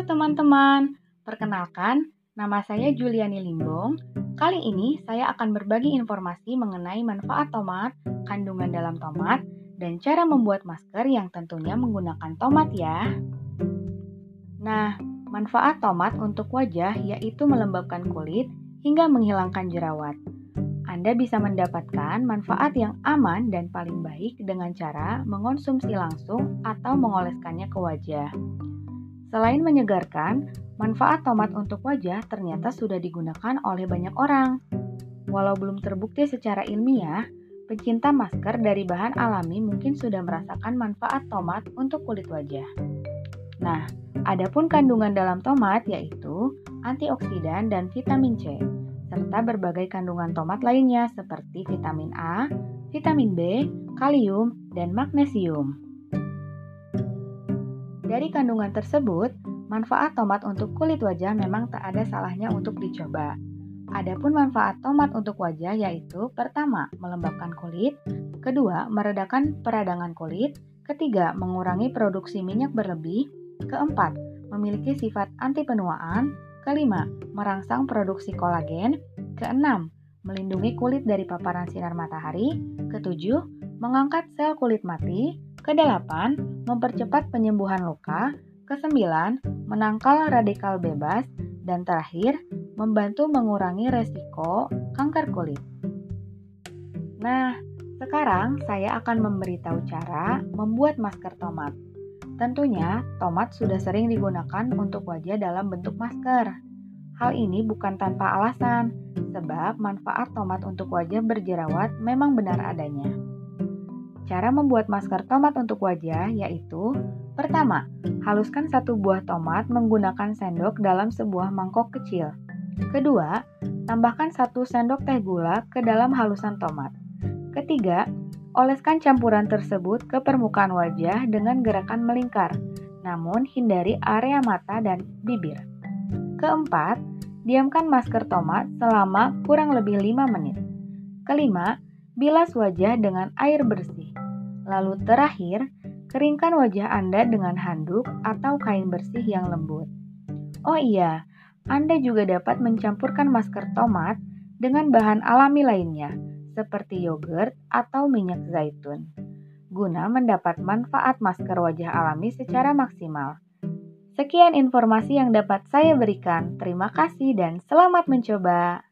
teman-teman, perkenalkan nama saya Juliani Limbong. Kali ini saya akan berbagi informasi mengenai manfaat tomat, kandungan dalam tomat, dan cara membuat masker yang tentunya menggunakan tomat ya. Nah, manfaat tomat untuk wajah yaitu melembabkan kulit hingga menghilangkan jerawat. Anda bisa mendapatkan manfaat yang aman dan paling baik dengan cara mengonsumsi langsung atau mengoleskannya ke wajah. Selain menyegarkan, manfaat tomat untuk wajah ternyata sudah digunakan oleh banyak orang. Walau belum terbukti secara ilmiah, pencinta masker dari bahan alami mungkin sudah merasakan manfaat tomat untuk kulit wajah. Nah, adapun kandungan dalam tomat yaitu antioksidan dan vitamin C serta berbagai kandungan tomat lainnya seperti vitamin A, vitamin B, kalium, dan magnesium. Dari kandungan tersebut, manfaat tomat untuk kulit wajah memang tak ada salahnya untuk dicoba. Adapun manfaat tomat untuk wajah yaitu pertama, melembabkan kulit, kedua, meredakan peradangan kulit, ketiga, mengurangi produksi minyak berlebih, keempat, memiliki sifat anti penuaan, Kelima, merangsang produksi kolagen. Keenam, melindungi kulit dari paparan sinar matahari. Ketujuh, mengangkat sel kulit mati. Kedelapan, mempercepat penyembuhan luka. Kesembilan, menangkal radikal bebas. Dan terakhir, membantu mengurangi resiko kanker kulit. Nah, sekarang saya akan memberitahu cara membuat masker tomat. Tentunya, tomat sudah sering digunakan untuk wajah dalam bentuk masker. Hal ini bukan tanpa alasan, sebab manfaat tomat untuk wajah berjerawat memang benar adanya. Cara membuat masker tomat untuk wajah yaitu Pertama, haluskan satu buah tomat menggunakan sendok dalam sebuah mangkok kecil. Kedua, tambahkan satu sendok teh gula ke dalam halusan tomat. Ketiga, Oleskan campuran tersebut ke permukaan wajah dengan gerakan melingkar, namun hindari area mata dan bibir. Keempat, diamkan masker tomat selama kurang lebih 5 menit. Kelima, bilas wajah dengan air bersih. Lalu terakhir, keringkan wajah Anda dengan handuk atau kain bersih yang lembut. Oh iya, Anda juga dapat mencampurkan masker tomat dengan bahan alami lainnya, seperti yogurt atau minyak zaitun, guna mendapat manfaat masker wajah alami secara maksimal. Sekian informasi yang dapat saya berikan. Terima kasih dan selamat mencoba.